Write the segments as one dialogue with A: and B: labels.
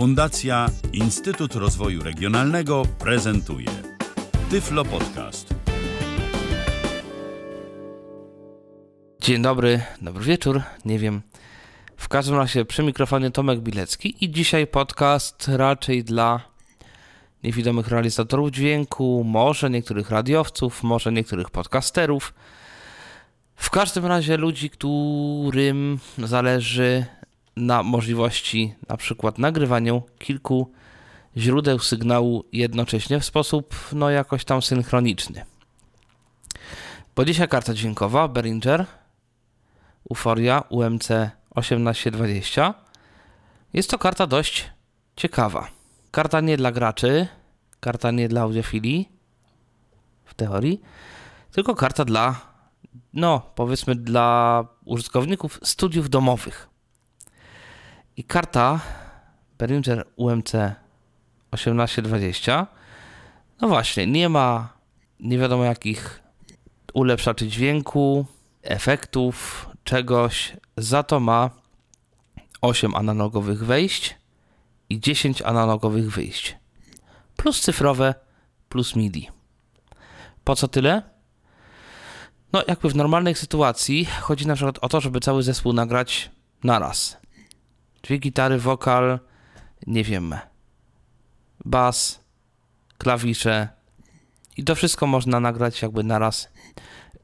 A: Fundacja Instytut Rozwoju Regionalnego prezentuje Tyflo Podcast.
B: Dzień dobry, dobry wieczór, nie wiem. W każdym razie przy mikrofonie Tomek Bilecki i dzisiaj podcast raczej dla niewidomych realizatorów dźwięku, może niektórych radiowców, może niektórych podcasterów. W każdym razie ludzi, którym zależy na możliwości na przykład nagrywania kilku źródeł sygnału jednocześnie w sposób no jakoś tam synchroniczny. Dzisiaj karta dźwiękowa Behringer Uforia UMC 1820 jest to karta dość ciekawa. Karta nie dla graczy, karta nie dla audiofilii w teorii, tylko karta dla no powiedzmy dla użytkowników studiów domowych. I karta Behringer UMC 1820 no właśnie, nie ma nie wiadomo jakich ulepszaczy dźwięku, efektów, czegoś, za to ma 8 analogowych wejść i 10 analogowych wyjść. Plus cyfrowe, plus MIDI. Po co tyle? No, jakby w normalnej sytuacji chodzi na przykład o to, żeby cały zespół nagrać naraz. Dwie gitary, wokal, nie wiem, bas, klawisze i to wszystko można nagrać jakby naraz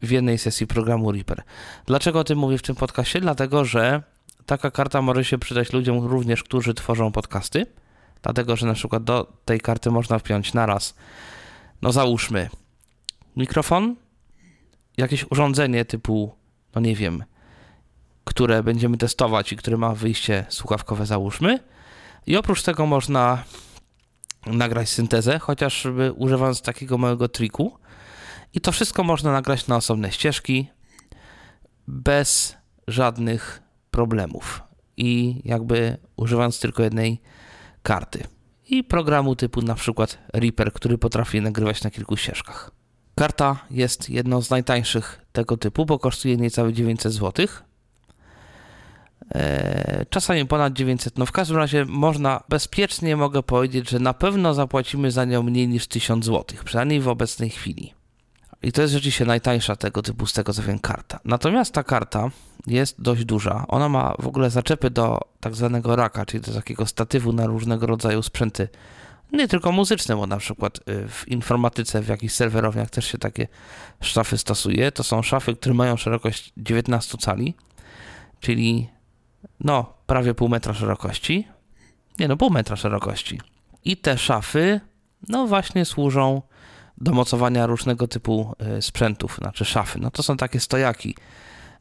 B: w jednej sesji programu Reaper. Dlaczego o tym mówię w tym podcastie? Dlatego, że taka karta może się przydać ludziom również, którzy tworzą podcasty, dlatego, że na przykład do tej karty można wpiąć naraz, no załóżmy, mikrofon, jakieś urządzenie typu, no nie wiem, które będziemy testować i które ma wyjście słuchawkowe, załóżmy. I oprócz tego można nagrać syntezę, chociażby używając takiego małego triku. I to wszystko można nagrać na osobne ścieżki bez żadnych problemów. I jakby używając tylko jednej karty. I programu typu na przykład Reaper, który potrafi nagrywać na kilku ścieżkach. Karta jest jedną z najtańszych tego typu, bo kosztuje niecałe 900 zł. Czasami ponad 900. No w każdym razie można bezpiecznie mogę powiedzieć, że na pewno zapłacimy za nią mniej niż 1000 zł, przynajmniej w obecnej chwili. I to jest rzeczywiście najtańsza tego typu, z tego co wiem, karta. Natomiast ta karta jest dość duża. Ona ma w ogóle zaczepy do tak zwanego raka, czyli do takiego statywu na różnego rodzaju sprzęty. Nie tylko muzyczne, bo na przykład y, w informatyce, w jakichś serwerowniach też się takie szafy stosuje. To są szafy, które mają szerokość 19 cali, czyli no prawie pół metra szerokości. Nie no, pół metra szerokości. I te szafy, no właśnie służą do mocowania różnego typu e, sprzętów, znaczy szafy. No to są takie stojaki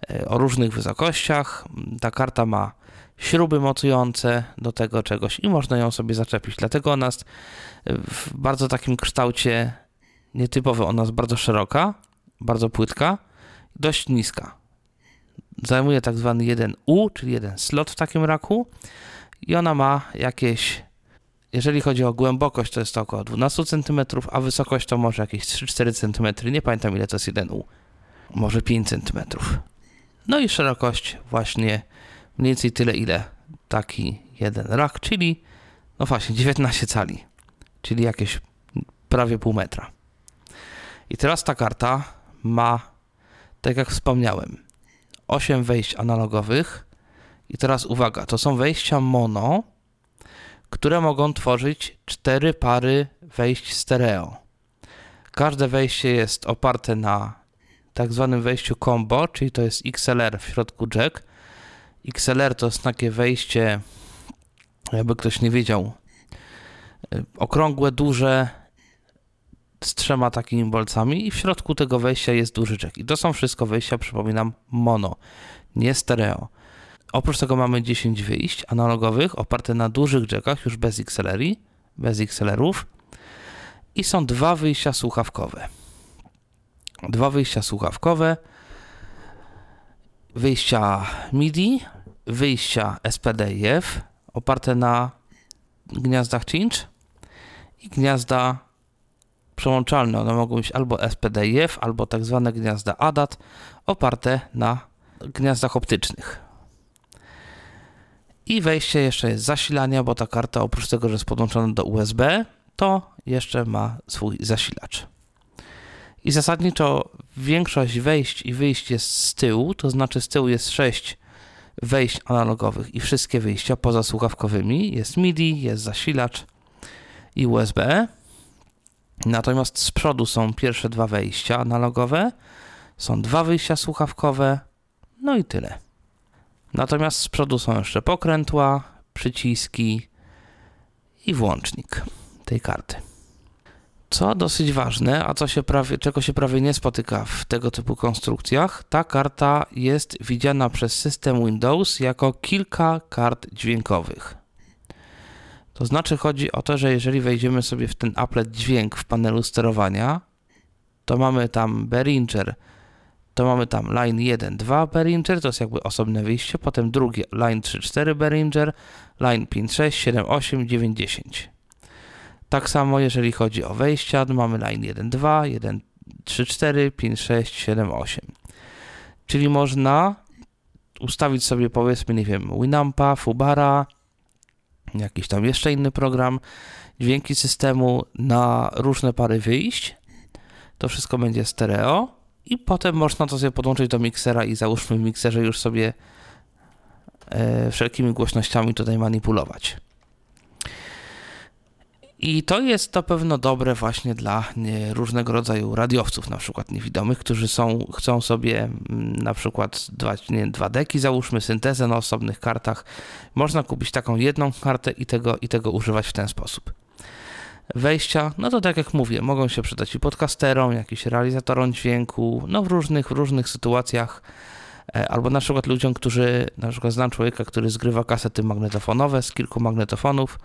B: e, o różnych wysokościach. Ta karta ma śruby mocujące do tego czegoś i można ją sobie zaczepić. Dlatego ona jest w bardzo takim kształcie nietypowy. Ona jest bardzo szeroka, bardzo płytka, dość niska. Zajmuje tak zwany jeden U, czyli jeden slot w takim raku i ona ma jakieś jeżeli chodzi o głębokość, to jest to około 12 cm, a wysokość to może jakieś 3-4 cm. Nie pamiętam ile to jest 1U. Może 5 cm. No i szerokość właśnie mniej więcej tyle, ile taki jeden rak, czyli no właśnie 19 cali, czyli jakieś prawie pół metra. I teraz ta karta ma, tak jak wspomniałem, 8 wejść analogowych. I teraz uwaga, to są wejścia mono, które mogą tworzyć cztery pary wejść stereo. Każde wejście jest oparte na tak zwanym wejściu combo, czyli to jest XLR w środku jack. XLR to jest takie wejście, jakby ktoś nie wiedział, y, okrągłe, duże, z trzema takimi bolcami i w środku tego wejścia jest duży jack. I to są wszystko wejścia, przypominam, mono, nie stereo. Oprócz tego mamy 10 wyjść analogowych oparte na dużych jackach, już bez XLR, bez XLR-ów. I są dwa wyjścia słuchawkowe. Dwa wyjścia słuchawkowe, wyjścia MIDI, wyjścia SPD-IF oparte na gniazdach cinch i gniazda przełączalne. One mogą być albo SPD-IF, albo tak zwane gniazda ADAT oparte na gniazdach optycznych. I wejście jeszcze jest zasilania, bo ta karta oprócz tego, że jest podłączona do USB, to jeszcze ma swój zasilacz. I zasadniczo większość wejść i wyjść jest z tyłu, to znaczy z tyłu jest 6 wejść analogowych i wszystkie wyjścia poza słuchawkowymi. Jest MIDI, jest zasilacz i USB. Natomiast z przodu są pierwsze dwa wejścia analogowe, są dwa wyjścia słuchawkowe, no i tyle. Natomiast z przodu są jeszcze pokrętła, przyciski i włącznik tej karty. Co dosyć ważne, a co się prawie, czego się prawie nie spotyka w tego typu konstrukcjach, ta karta jest widziana przez system Windows jako kilka kart dźwiękowych. To znaczy chodzi o to, że jeżeli wejdziemy sobie w ten applet dźwięk w panelu sterowania, to mamy tam Behringer, to mamy tam line 1, 2 Behringer, to jest jakby osobne wyjście, potem drugie line 3, 4 Behringer, line 5, 6, 7, 8, 9, 10. Tak samo jeżeli chodzi o wejścia, mamy line 1, 2, 1, 3, 4, 5, 6, 7, 8. Czyli można ustawić sobie powiedzmy, nie wiem, Winampa, Fubara, jakiś tam jeszcze inny program, dźwięki systemu na różne pary wyjść. To wszystko będzie stereo i potem można to sobie podłączyć do miksera i załóżmy w mikserze już sobie e, wszelkimi głośnościami tutaj manipulować. I to jest to pewno dobre właśnie dla różnego rodzaju radiowców, na przykład niewidomych, którzy są, chcą sobie mm, na przykład dwa, nie, dwa deki, załóżmy syntezę na osobnych kartach. Można kupić taką jedną kartę i tego, i tego używać w ten sposób. Wejścia, no to tak jak mówię, mogą się przydać i podcasterom, jakiś realizatorom dźwięku, no w różnych, w różnych sytuacjach albo na przykład ludziom, którzy, na przykład znam człowieka, który zgrywa kasety magnetofonowe z kilku magnetofonów,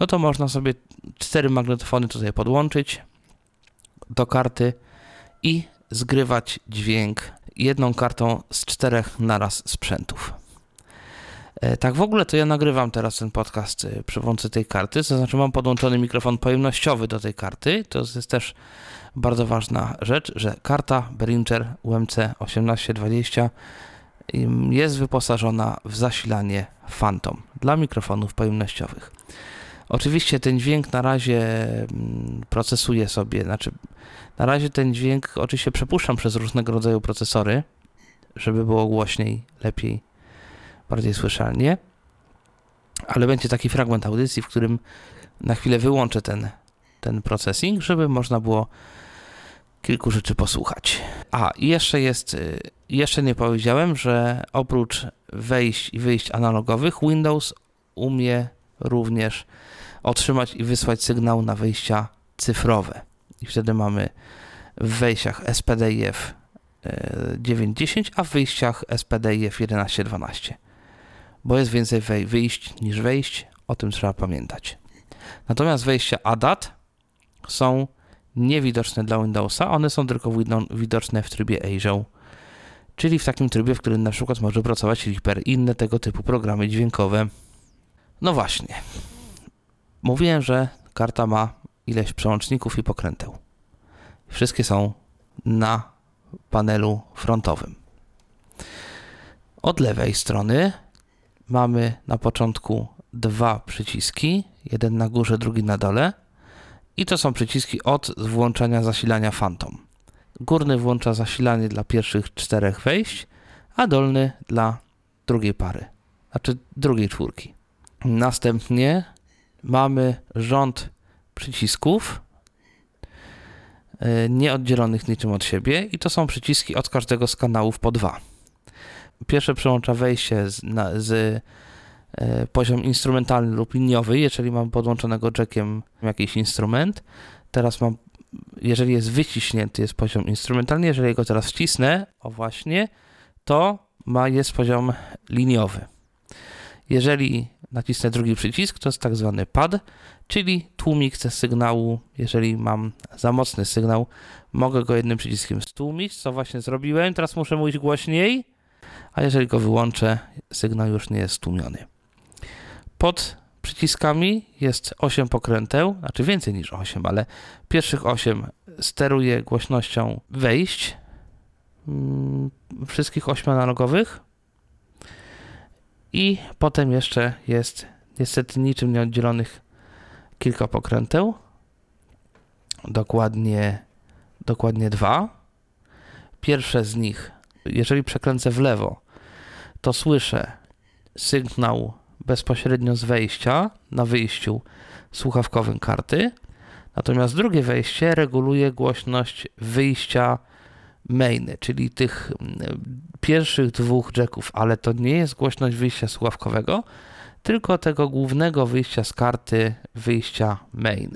B: no to można sobie cztery magnetofony tutaj podłączyć do karty i zgrywać dźwięk jedną kartą z czterech naraz sprzętów. E, tak w ogóle to ja nagrywam teraz ten podcast e, przy pomocy tej karty, to znaczy mam podłączony mikrofon pojemnościowy do tej karty, to jest też bardzo ważna rzecz, że karta Behringer UMC 1820 jest wyposażona w zasilanie Phantom dla mikrofonów pojemnościowych. Oczywiście ten dźwięk na razie mm, procesuje sobie, znaczy na razie ten dźwięk oczywiście przepuszczam przez różnego rodzaju procesory, żeby było głośniej, lepiej, bardziej słyszalnie. Ale będzie taki fragment audycji, w którym na chwilę wyłączę ten, ten processing, żeby można było kilku rzeczy posłuchać. A, jeszcze jest, y, jeszcze nie powiedziałem, że oprócz wejść i wyjść analogowych, Windows umie również otrzymać i wysłać sygnał na wejścia cyfrowe. I wtedy mamy w wejściach SPDIF 9.10, y, a w wyjściach SPDIF 11.12. Bo jest więcej wyjść niż wejść, o tym trzeba pamiętać. Natomiast wejścia ADAT są niewidoczne dla Windowsa, one są tylko widoczne w trybie Azure, czyli w takim trybie, w którym na przykład może pracować Reaper i inne tego typu programy dźwiękowe. No właśnie. Mówiłem, że karta ma ileś przełączników i pokręteł. Wszystkie są na panelu frontowym. Od lewej strony mamy na początku dwa przyciski, jeden na górze, drugi na dole i to są przyciski od włączania zasilania Phantom. Górny włącza zasilanie dla pierwszych czterech wejść, a dolny dla drugiej pary, znaczy drugiej czwórki. Następnie mamy rząd przycisków e, nieoddzielonych niczym od siebie i to są przyciski od każdego z kanałów po dwa. Pierwsze przełącza wejście z, na, z E, poziom instrumentalny lub liniowy, jeżeli mam podłączonego jackiem jakiś instrument. Teraz mam, jeżeli jest wyciśnięty, jest poziom instrumentalny, jeżeli go teraz wcisnę, o właśnie, to ma, jest poziom liniowy. Jeżeli nacisnę drugi przycisk, to jest tak zwany pad, czyli tłumik ze sygnału. Jeżeli mam za mocny sygnał, mogę go jednym przyciskiem stłumić, co właśnie zrobiłem. Teraz muszę mówić głośniej, a jeżeli go wyłączę, sygnał już nie jest stłumiony. Pod przyciskami jest 8 pokręteł, znaczy więcej niż 8, ale pierwszych 8 steruje głośnością wejść mm, wszystkich 8 analogowych I potem jeszcze jest niestety niczym nieoddzielonych kilka pokręteł. Dokładnie, dokładnie dwa. Pierwsze z nich, jeżeli przekręcę w lewo, to słyszę sygnał bezpośrednio z wejścia na wyjściu słuchawkowym karty. Natomiast drugie wejście reguluje głośność wyjścia mainy, czyli tych mm, pierwszych dwóch jacków, ale to nie jest głośność wyjścia słuchawkowego, tylko tego głównego wyjścia z karty wyjścia main.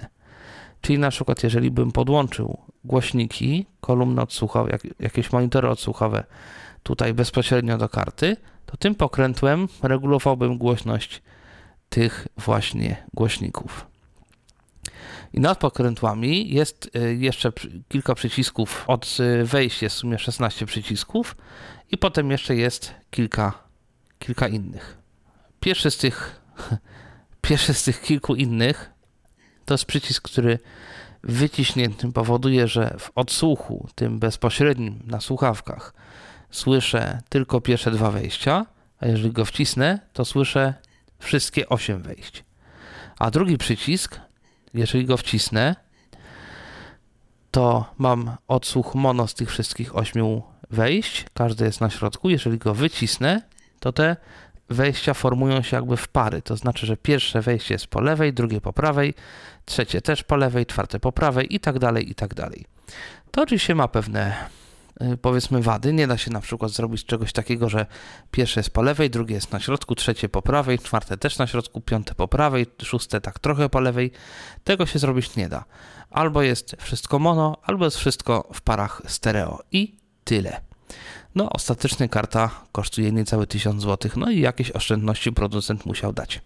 B: Czyli na przykład, jeżeli bym podłączył głośniki, kolumny odsłuchowe, jak, jakieś monitory odsłuchowe tutaj bezpośrednio do karty, to tym pokrętłem regulowałbym głośność tych właśnie głośników. I nad pokrętłami jest y, jeszcze kilka przycisków od y, wejścia, jest w sumie 16 przycisków i potem jeszcze jest kilka, kilka innych. Pierwszy z tych, pierwszy z tych kilku innych to jest przycisk, który wyciśniętym powoduje, że w odsłuchu, tym bezpośrednim na słuchawkach, słyszę tylko pierwsze dwa wejścia, a jeżeli go wcisnę, to słyszę wszystkie osiem wejść. A drugi przycisk, jeżeli go wcisnę, to mam odsłuch mono z tych wszystkich ośmiu wejść, każdy jest na środku. Jeżeli go wycisnę, to te wejścia formują się jakby w pary. To znaczy, że pierwsze wejście jest po lewej, drugie po prawej, trzecie też po lewej, czwarte po prawej i tak dalej, i tak dalej. To oczywiście ma pewne powiedzmy wady. Nie da się na przykład zrobić czegoś takiego, że pierwsze jest po lewej, drugie jest na środku, trzecie po prawej, czwarte też na środku, piąte po prawej, szóste tak trochę po lewej. Tego się zrobić nie da. Albo jest wszystko mono, albo jest wszystko w parach stereo i tyle. No, ostatecznie karta kosztuje niecałe 1000 zł, no i jakieś oszczędności producent musiał dać.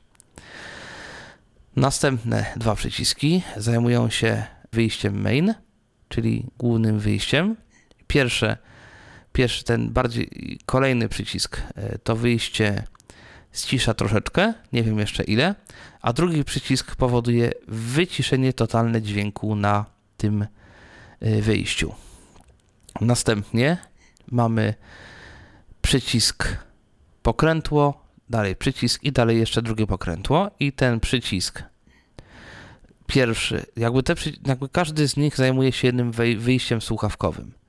B: Następne dwa przyciski zajmują się wyjściem main, czyli głównym wyjściem. Pierwsze, pierwszy ten bardziej kolejny przycisk e, to wyjście ścisza troszeczkę, nie wiem jeszcze ile, a drugi przycisk powoduje wyciszenie totalne dźwięku na tym e, wyjściu. Następnie mamy przycisk pokrętło, dalej przycisk i dalej jeszcze drugie pokrętło i ten przycisk pierwszy, jakby, te, jakby każdy z nich zajmuje się jednym wyjściem słuchawkowym.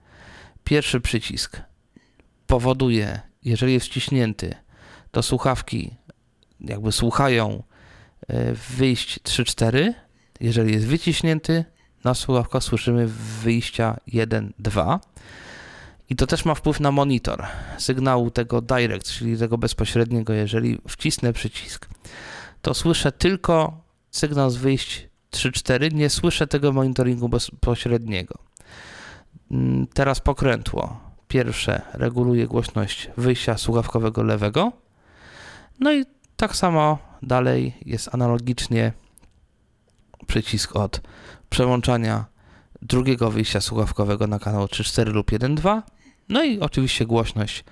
B: Pierwszy przycisk powoduje, jeżeli jest wciśnięty, to słuchawki jakby słuchają e, wyjść 3-4. Jeżeli jest wyciśnięty, na słuchawkach słyszymy wyjścia 1-2. I to też ma wpływ na monitor sygnału tego direct, czyli tego bezpośredniego. Jeżeli wcisnę przycisk, to słyszę tylko sygnał z wyjść 3-4, nie słyszę tego monitoringu bezpośredniego. Mm, teraz pokrętło. Pierwsze reguluje głośność wyjścia słuchawkowego lewego. No i tak samo dalej jest analogicznie przycisk od przełączania drugiego wyjścia słuchawkowego na kanał 3.4 lub 1.2. No i oczywiście głośność,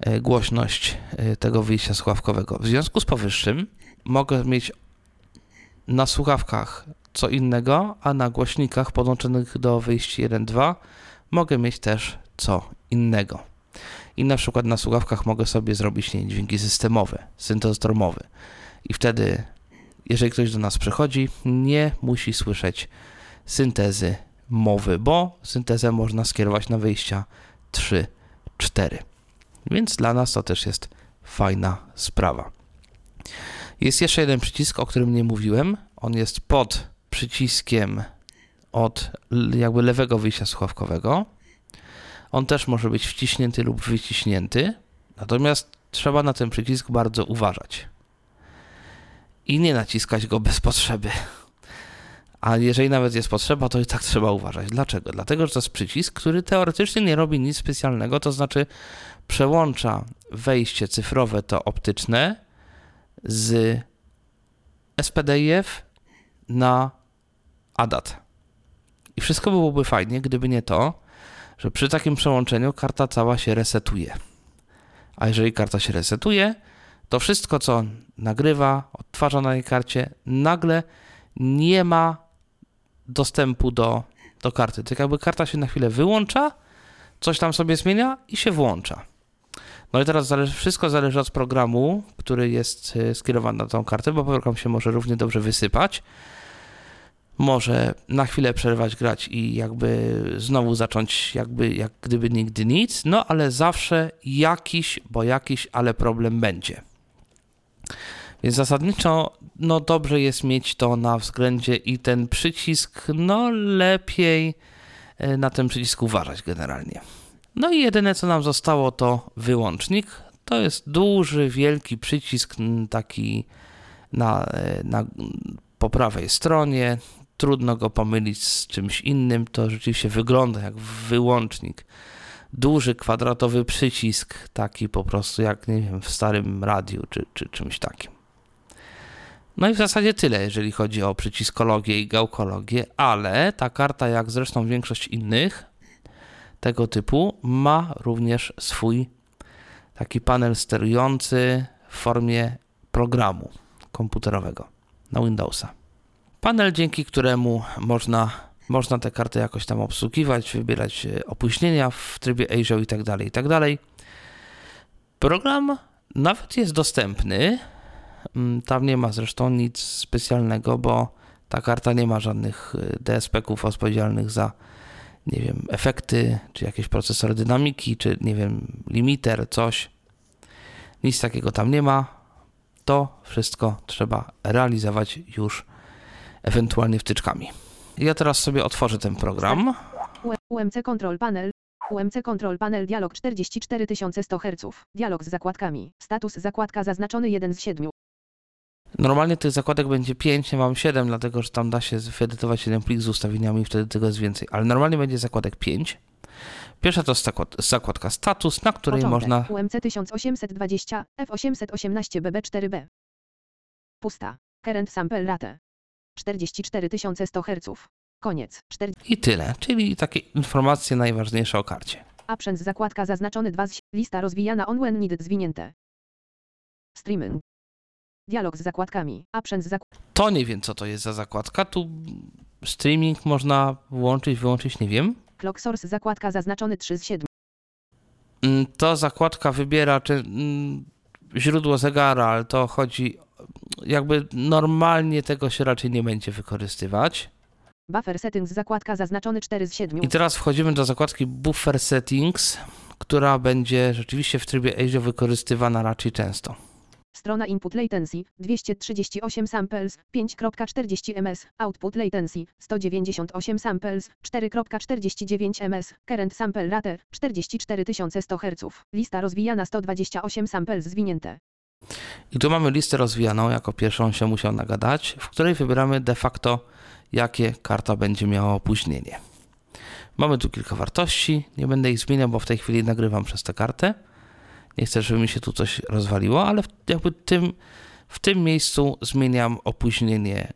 B: e, głośność e, tego wyjścia słuchawkowego. W związku z powyższym mogę mieć na słuchawkach co innego, a na głośnikach podłączonych do wyjścia 1.2 mogę mieć też co innego. I na przykład na słuchawkach mogę sobie zrobić nie, dźwięki systemowe, syntezator mowy. I wtedy, jeżeli ktoś do nas przychodzi, nie musi słyszeć syntezy mowy, bo syntezę można skierować na wyjścia 3, 4. Więc dla nas to też jest fajna sprawa. Jest jeszcze jeden przycisk, o którym nie mówiłem. On jest pod przyciskiem od jakby lewego wyjścia słuchawkowego. On też może być wciśnięty lub wyciśnięty, natomiast trzeba na ten przycisk bardzo uważać i nie naciskać go bez potrzeby. A jeżeli nawet jest potrzeba, to i tak trzeba uważać. Dlaczego? Dlatego, że to jest przycisk, który teoretycznie nie robi nic specjalnego, to znaczy przełącza wejście cyfrowe to optyczne z SPDIF na ADAT. I wszystko byłoby fajnie, gdyby nie to, że przy takim przełączeniu karta cała się resetuje. A jeżeli karta się resetuje, to wszystko, co nagrywa, odtwarza na tej karcie, nagle nie ma dostępu do, do karty. Tak jakby karta się na chwilę wyłącza, coś tam sobie zmienia i się włącza. No i teraz zależy, wszystko zależy od programu, który jest y, skierowany na tą kartę, bo program się może równie dobrze wysypać. Może na chwilę przerwać grać i jakby znowu zacząć jakby jak gdyby nigdy nic, no ale zawsze jakiś, bo jakiś, ale problem będzie. Więc zasadniczo no dobrze jest mieć to na względzie i ten przycisk, no lepiej y, na ten przycisk uważać generalnie. No i jedyne co nam zostało to wyłącznik. To jest duży, wielki przycisk taki na, e, na, po prawej stronie. Trudno go pomylić z czymś innym. To rzeczywiście wygląda jak wyłącznik. Duży, kwadratowy przycisk, taki po prostu jak nie wiem, w starym radiu czy, czy czymś takim. No i w zasadzie tyle, jeżeli chodzi o przyciskologię i gałkologię, ale ta karta, jak zresztą większość innych, tego typu ma również swój taki panel sterujący w formie programu komputerowego na Windowsa. Panel, dzięki któremu można, można te karty jakoś tam obsługiwać, wybierać e, opóźnienia w trybie ASIO i tak dalej, i tak dalej. Program nawet jest dostępny. Mm, tam nie ma zresztą nic specjalnego, bo ta karta nie ma żadnych e, DSP-ków odpowiedzialnych za nie wiem, efekty, czy jakieś procesory dynamiki, czy nie wiem, limiter, coś. Nic takiego tam nie ma. To wszystko trzeba realizować już ewentualnie wtyczkami. Ja teraz sobie otworzę ten program.
C: UMC Control Panel. UMC Control Panel Dialog 44100 Hz. Dialog z zakładkami. Status zakładka zaznaczony 1 z 7.
B: Normalnie tych zakładek będzie 5, ja mam 7, dlatego że tam da się wyedytować jeden plik z ustawieniami i wtedy tego jest więcej. Ale normalnie będzie zakładek 5. Pierwsza to jest zakładka status, na której
C: Początek.
B: można.
C: UMC 1820 F818 BB4B. Pusta. Current sample rate. 44100 Hz. Koniec. 4.
B: I tyle. Czyli takie informacje najważniejsze o karcie.
C: Absence zakładka zaznaczony 2 z lista rozwijana on when needed zwinięte. Streaming. Dialog z zakładkami. Absence zak
B: To nie wiem, co to jest za zakładka. Tu streaming można włączyć, wyłączyć, nie wiem.
C: Clock source zakładka zaznaczony 3 z 7.
B: Mm, To zakładka wybiera czy, mm, źródło zegara, ale to chodzi. Jakby normalnie tego się raczej nie będzie wykorzystywać.
C: Buffer settings zakładka zaznaczony 4 z 7.
B: I teraz wchodzimy do zakładki Buffer Settings, która będzie rzeczywiście w trybie ASIO wykorzystywana raczej często.
C: Strona input latency 238 samples 5.40 ms, output latency 198 samples 4.49 ms, current sample rate 44100 Hz. Lista rozwijana 128 samples zwinięte.
B: I tu mamy listę rozwijaną, jako pierwszą się musiał nagadać, w której wybieramy de facto, jakie karta będzie miała opóźnienie. Mamy tu kilka wartości, nie będę ich zmieniał, bo w tej chwili nagrywam przez tę kartę. Nie chcę, żeby mi się tu coś rozwaliło, ale jakby tym, w tym miejscu zmieniam opóźnienie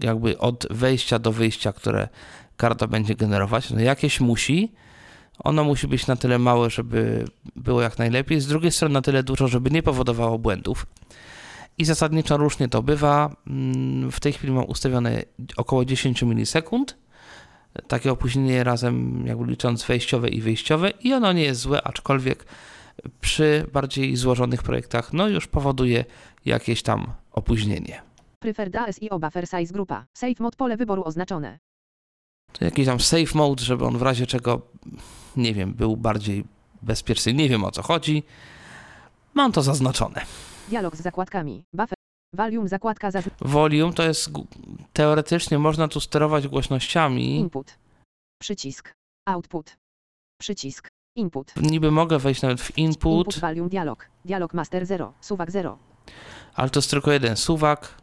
B: jakby od wejścia do wyjścia, które karta będzie generować. No jakieś musi, ono musi być na tyle małe, żeby było jak najlepiej, z drugiej strony na tyle dużo, żeby nie powodowało błędów. I zasadniczo różnie to bywa. Mm, W tej chwili mam ustawione około 10 milisekund. Takie opóźnienie razem, jakby licząc wejściowe i wyjściowe, i ono nie jest złe, aczkolwiek przy bardziej złożonych projektach, no już powoduje jakieś tam opóźnienie.
C: Preferred ASIO buffer size grupa. Save mod pole wyboru oznaczone.
B: To jakiś tam safe mode, żeby on w razie czego, nie wiem, był bardziej bezpieczny. Nie wiem o co chodzi. Mam to zaznaczone.
C: Dialog z zakładkami. Buffer. Volume zakładka zaz...
B: Volume to jest teoretycznie można tu sterować głośnościami.
C: Input. Przycisk. Output. Przycisk. Input.
B: Niby mogę wejść nawet w input,
C: Input volume dialog. Dialog master 0. Suwak 0.
B: ale to jest tylko jeden suwak.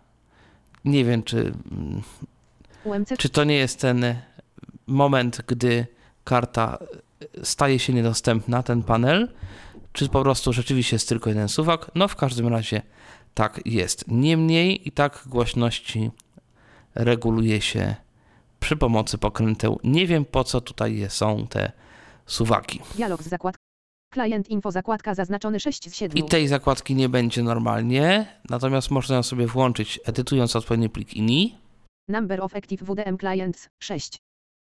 B: Nie wiem, czy,
C: UMC
B: czy to nie jest ten moment, gdy karta staje się niedostępna, ten panel, czy po prostu rzeczywiście jest tylko jeden suwak. No w każdym razie tak jest. Niemniej i tak głośności reguluje się przy pomocy pokręteł. Nie wiem po co tutaj są te suwaki.
C: Dialog z zakładką. Client info zakładka zaznaczony 6 z 7.
B: I tej zakładki nie będzie normalnie, natomiast można ją sobie włączyć edytując odpowiedni plik INI.
C: Number of active WDM clients 6.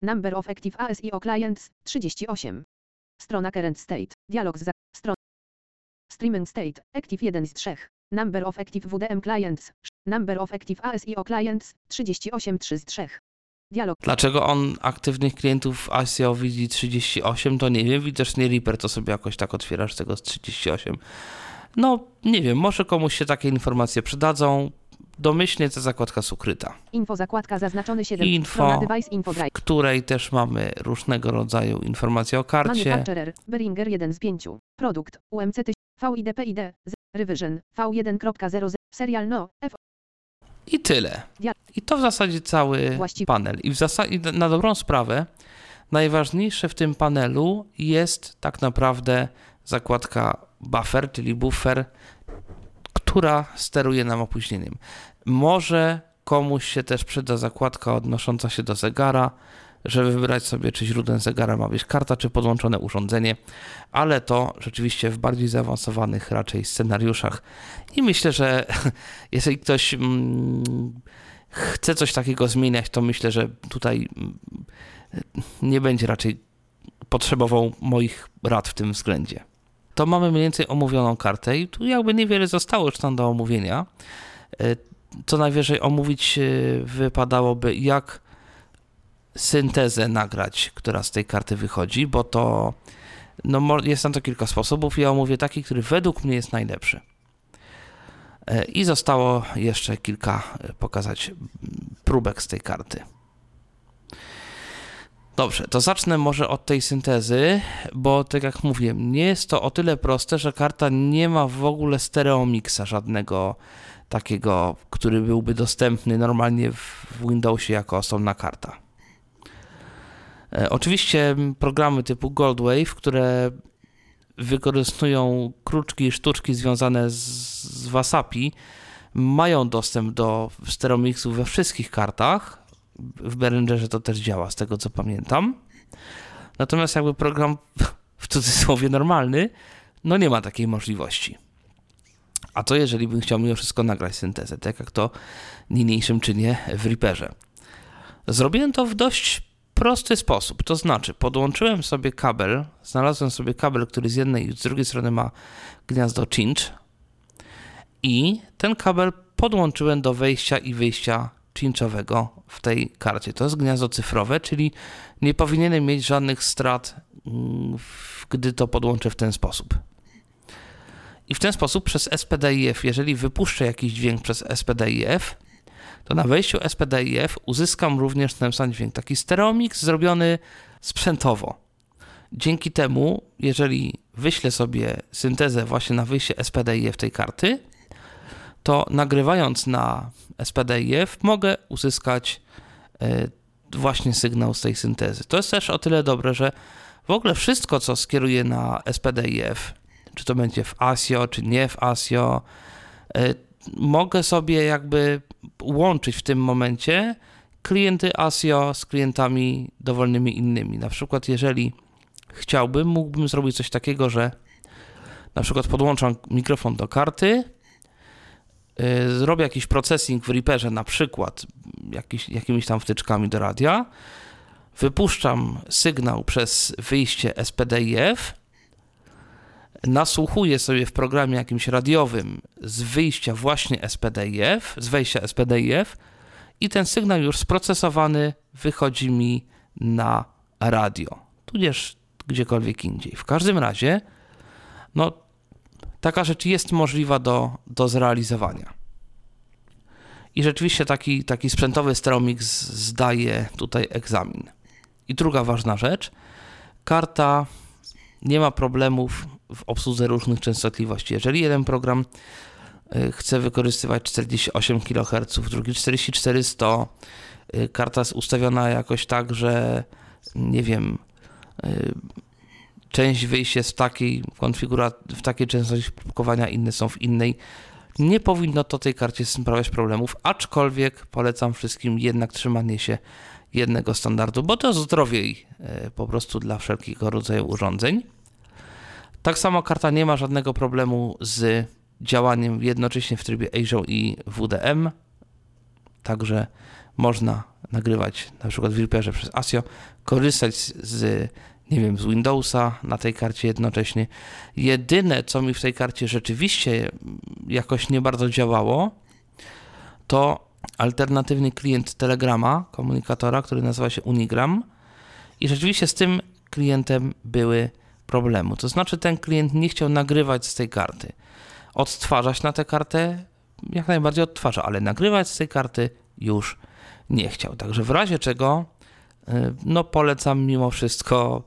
C: Number of active ASIO clients 38. Strona current state. Dialog z. Stron... Streaming state. Active 1 z 3. Number of active WDM clients. Number of active ASIO clients. 38 3 z 3. Dialog.
B: Dlaczego on aktywnych klientów ASIO widzi 38, to nie wiem. Widocznie Reaper to sobie jakoś tak otwierasz tego z 38. No, nie wiem, może komuś się takie informacje przydadzą. Domyślnie ta zakładka jest ukryta,
C: Info zakładka zaznaczony 7.
B: Info.
C: Device info
B: w której też mamy różnego rodzaju informacje o karcie.
C: Manufacturer. Beringer 1 z 5. Produkt. UMC 1000. VIDPID. Revision. V1.0. Serial no. F.
B: I tyle. I to w zasadzie cały
C: Właściwie-
B: panel. I w zasadzie na dobrą sprawę najważniejsze w tym panelu jest tak naprawdę zakładka buffer, czyli buffer, która steruje nam opóźnieniem. Może komuś się też przyda zakładka odnosząca się do zegara, żeby wybrać sobie, czy źródłem zegara ma być karta, czy podłączone urządzenie, ale to rzeczywiście w bardziej zaawansowanych raczej scenariuszach. I myślę, że jeżeli ktoś mm, chce coś takiego zmieniać, to myślę, że tutaj mm, nie będzie raczej potrzebował moich rad w tym względzie. To mamy mniej więcej omówioną kartę i tu jakby niewiele zostało już tam do omówienia. E, Co najwyżej omówić e, wypadałoby, jak syntezę nagrać, która z tej karty wychodzi, bo to no, jest tam to kilka sposobów. Ja omówię taki, który według mnie jest najlepszy. E, I zostało jeszcze kilka pokazać próbek z tej karty. Dobrze, to zacznę może od tej syntezy, bo tak jak mówiłem, nie jest to o tyle proste, że karta nie ma w ogóle stereomixa żadnego takiego, który byłby dostępny normalnie w Windowsie jako osobna karta. E, Oczywiście programy typu Goldwave, które wykorzystują kruczki i sztuczki związane z, z Wasapi, mają dostęp do stereomixu we wszystkich kartach. W Behringerze to też działa, z tego co pamiętam. Natomiast jakby program w cudzysłowie normalny, no nie ma takiej możliwości. A co jeżeli bym chciał mimo wszystko nagrać syntezę, tak jak to niniejszym czynię w Reaperze? Zrobiłem to w dość prosty sposób, to znaczy podłączyłem sobie kabel, znalazłem sobie kabel, który z jednej i z drugiej strony ma gniazdo cinch i ten kabel podłączyłem do wejścia i wyjścia cinchowego w tej karcie. To jest gniazdo cyfrowe, czyli nie powinienem mieć żadnych strat, mm, gdy to podłączę w ten sposób. I w ten sposób przez SPDIF, jeżeli wypuszczę jakiś dźwięk przez SPDIF, to na wejściu SPDIF uzyskam również ten sam dźwięk. Taki stereomix zrobiony sprzętowo. Dzięki temu, jeżeli wyślę sobie syntezę właśnie na wyjście SPDIF tej karty, to nagrywając na SPDIF mogę uzyskać e, właśnie sygnał z tej syntezy. To jest też o tyle dobre, że w ogóle wszystko, co skieruję na SPDIF, czy to będzie w ASIO, czy nie w ASIO, e, mogę sobie jakby łączyć w tym momencie klienty ASIO z klientami dowolnymi innymi. Na przykład, jeżeli chciałbym, mógłbym zrobić coś takiego, że na przykład podłączam mikrofon do karty, zrobię jakiś processing w Reaperze, na przykład jakiś, jakimiś tam wtyczkami do radia, wypuszczam sygnał przez wyjście SPDIF, nasłuchuję sobie w programie jakimś radiowym z wyjścia właśnie SPDIF, z wejścia SPDIF i ten sygnał już sprocesowany wychodzi mi na radio, tudzież gdziekolwiek indziej. W każdym razie, no, taka rzecz jest możliwa do, do zrealizowania. I rzeczywiście taki, taki sprzętowy Stereomix zdaje tutaj egzamin. I druga ważna rzecz, karta nie ma problemów w obsłudze różnych częstotliwości. Jeżeli jeden program y, chce wykorzystywać 48 kHz, drugi 4400, y, karta jest ustawiona jakoś tak, że nie wiem, y, część wyjść jest w takiej konfiguracji, w takiej częstości próbkowania, inne są w innej. Nie powinno to tej karcie sprawiać problemów, aczkolwiek polecam wszystkim jednak trzymanie się jednego standardu, bo to zdrowiej e, po prostu dla wszelkiego rodzaju urządzeń. Tak samo karta nie ma żadnego problemu z działaniem jednocześnie w trybie ASIO i WDM, także można nagrywać na przykład w Reaperze przez ASIO, korzystać z nie wiem, z Windowsa na tej karcie jednocześnie. Jedyne, co mi w tej karcie rzeczywiście jakoś nie bardzo działało, to alternatywny klient Telegrama, komunikatora, który nazywa się Unigram. I rzeczywiście z tym klientem były problemy. To znaczy, ten klient nie chciał nagrywać z tej karty. Odtwarzać na tę kartę jak najbardziej odtwarza, ale nagrywać z tej karty już nie chciał. Także w razie czego, y, no polecam mimo wszystko,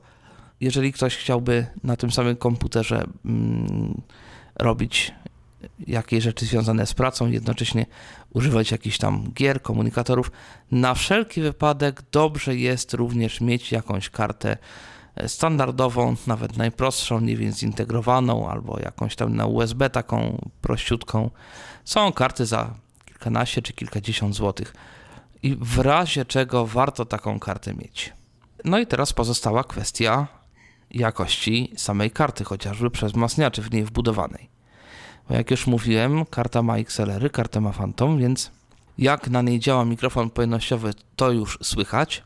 B: jeżeli ktoś chciałby na tym samym komputerze mm, robić jakieś rzeczy związane z pracą, jednocześnie używać jakichś tam gier, komunikatorów, na wszelki wypadek dobrze jest również mieć jakąś kartę e, standardową, nawet najprostszą, nie wiem, zintegrowaną, albo jakąś tam na USB taką prościutką. Są karty za kilkanaście czy kilkadziesiąt złotych i w razie czego warto taką kartę mieć. No i teraz pozostała kwestia jakości samej karty, chociażby przez wzmacniaczy w niej wbudowanej. Bo jak już mówiłem, karta ma XLR, kartę ma Phantom, więc jak na niej działa mikrofon pojemnościowy, to już słychać.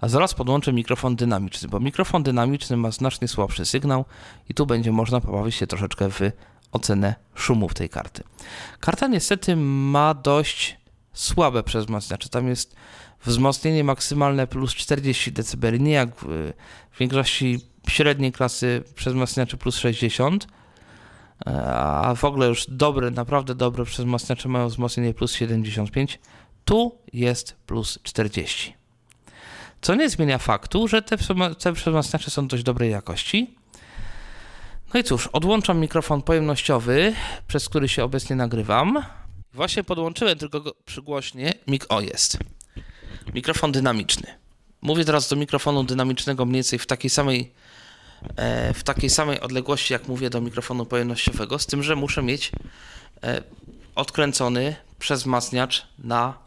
B: A zaraz podłączę mikrofon dynamiczny, bo mikrofon dynamiczny ma znacznie słabszy sygnał i tu będzie można pobawić się troszeczkę w ocenę szumów tej karty. Karta niestety ma dość słabe przezmacniacze. Tam jest wzmocnienie maksymalne plus 40 dB, nie jak w, większości średniej klasy przezmacniaczy plus 60 a w ogóle już dobre, naprawdę dobre przezmacniacze mają wzmocnienie plus 75, tu jest plus 40. Co nie zmienia faktu, że te, te przezmacniacze są dość dobrej jakości. No i cóż, odłączam mikrofon pojemnościowy, przez który się obecnie nagrywam. Właśnie podłączyłem tylko go przygłośnie. Mik o jest. Mikrofon dynamiczny. Mówię teraz do mikrofonu dynamicznego mniej więcej w takiej samej E, w takiej samej odległości, jak mówię do mikrofonu pojemnościowego, z tym, że muszę mieć e, odkręcony przez wzmacniacz na,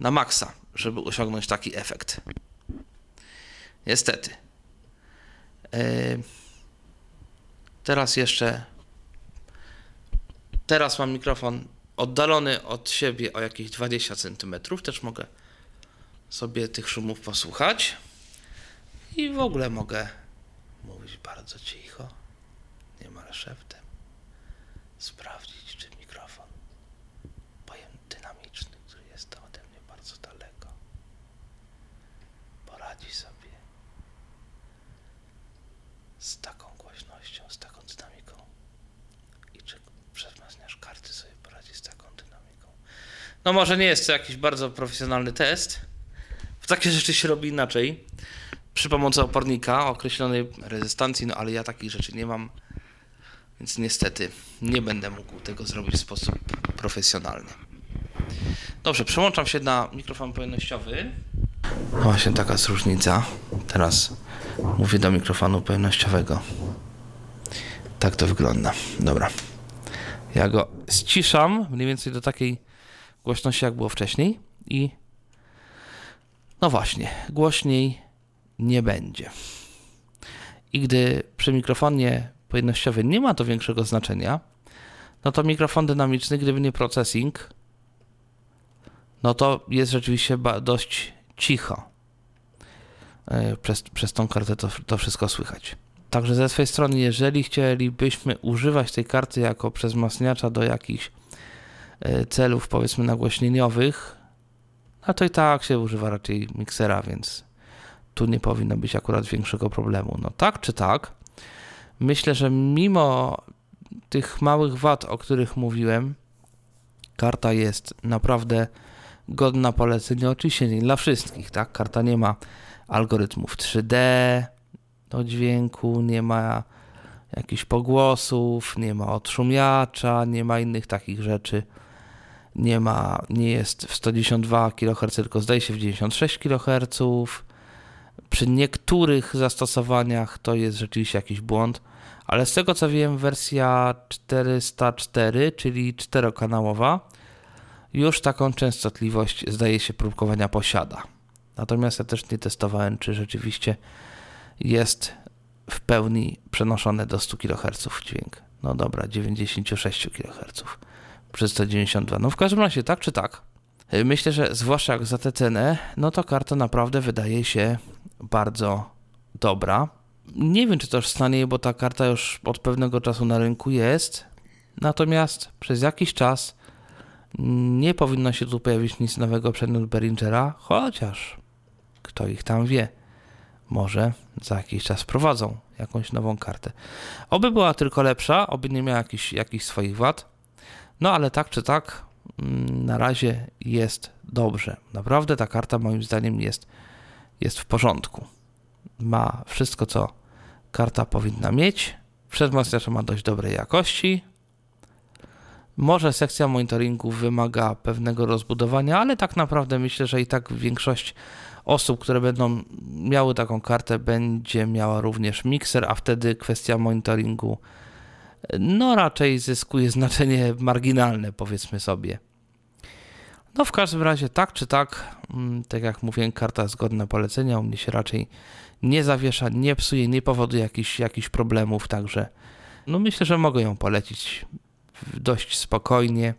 B: na maksa, żeby osiągnąć taki efekt. Niestety. E, teraz jeszcze. Teraz mam mikrofon oddalony od siebie o jakieś 20 cm. Też mogę sobie tych szumów posłuchać. I w ogóle mogę mówić bardzo cicho, niemal szeptem, sprawdzić, czy mikrofon pojem dynamiczny, który jest ode mnie bardzo daleko, poradzi sobie z taką głośnością, z taką dynamiką i czy przewzmacniasz karty sobie poradzi z taką dynamiką. No może nie jest to jakiś bardzo profesjonalny test, takie rzeczy się robi inaczej przy pomocy opornika określonej rezystancji, no ale ja takich rzeczy nie mam, więc niestety nie będę mógł tego zrobić w sposób profesjonalny. Dobrze, przełączam się na mikrofon pojemnościowy. No właśnie taka jest różnica. Teraz mówię do mikrofonu pojemnościowego. Tak to wygląda. Dobra. Ja go ściszam mniej więcej do takiej głośności, jak było wcześniej i no właśnie, głośniej nie będzie. I gdy przy mikrofonie pojemnościowym nie ma to większego znaczenia, no to mikrofon dynamiczny, gdyby nie processing, no to jest rzeczywiście dość cicho. E, przez, przez tą kartę to, to wszystko słychać. Także ze swojej strony, jeżeli chcielibyśmy używać tej karty jako przezmacniacza do jakichś e, celów, powiedzmy, nagłośnieniowych, no to i tak się używa raczej miksera, więc tu nie powinno być akurat większego problemu. No tak czy tak, myślę, że mimo tych małych wad, o których mówiłem, karta jest naprawdę godna polecenia. Oczywiście nie dla wszystkich, tak? Karta nie ma algorytmów 3D do dźwięku, nie ma jakichś pogłosów, nie ma odszumiacza, nie ma innych takich rzeczy. Nie ma, nie jest w 112 kHz, tylko zdaje się w 96 kHz przy niektórych zastosowaniach to jest rzeczywiście jakiś błąd, ale z tego co wiem, wersja 404, czyli czterokanałowa, już taką częstotliwość zdaje się próbkowania posiada. Natomiast ja też nie testowałem, czy rzeczywiście jest w pełni przenoszony do 100 kHz dźwięk. No dobra, 96 kHz przy 192. No w każdym razie tak czy tak. Myślę, że zwłaszcza jak za tę cenę, no to karta naprawdę wydaje się bardzo dobra. Nie wiem, czy to już stanie, bo ta karta już od pewnego czasu na rynku jest. Natomiast przez jakiś czas nie powinno się tu pojawić nic nowego przedmiot Behringera, chociaż kto ich tam wie. Może za jakiś czas prowadzą jakąś nową kartę. Oby była tylko lepsza, oby nie miała jakichś, jakichś swoich wad. No ale tak czy tak, mm, na razie jest dobrze. Naprawdę ta karta moim zdaniem jest, jest w porządku. Ma wszystko, co karta powinna mieć. Przedmocniacz ma dość dobrej jakości. Może sekcja monitoringu wymaga pewnego rozbudowania, ale tak naprawdę myślę, że i tak większość osób, które będą miały taką kartę, będzie miała również mikser, a wtedy kwestia monitoringu no raczej zyskuje znaczenie marginalne, powiedzmy sobie. No w każdym razie tak czy tak, mm, tak jak mówiłem, karta jest godna polecenia, u mnie się raczej nie zawiesza, nie psuje, nie powoduje jakichś, jakichś problemów, także no myślę, że mogę ją polecić dość spokojnie.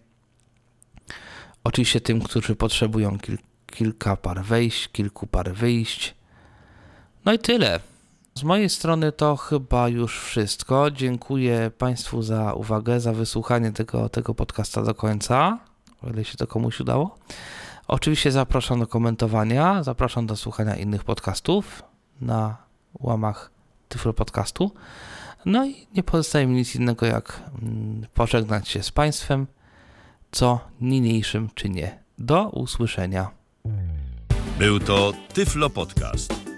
B: Oczywiście tym, którzy potrzebują kil kilka par wejść, kilku par wyjść. No i tyle. Z mojej strony to chyba już wszystko. Dziękuję Państwu za uwagę, za wysłuchanie tego, tego podcasta do końca, o ile się to komuś udało. Oczywiście zapraszam do komentowania, zapraszam do słuchania innych podcastów na łamach Tyflo Podcastu. No i nie pozostaje mi nic innego jak mm, pożegnać się z Państwem, co niniejszym czynię. Do usłyszenia.
A: Był to Tyflo Podcast.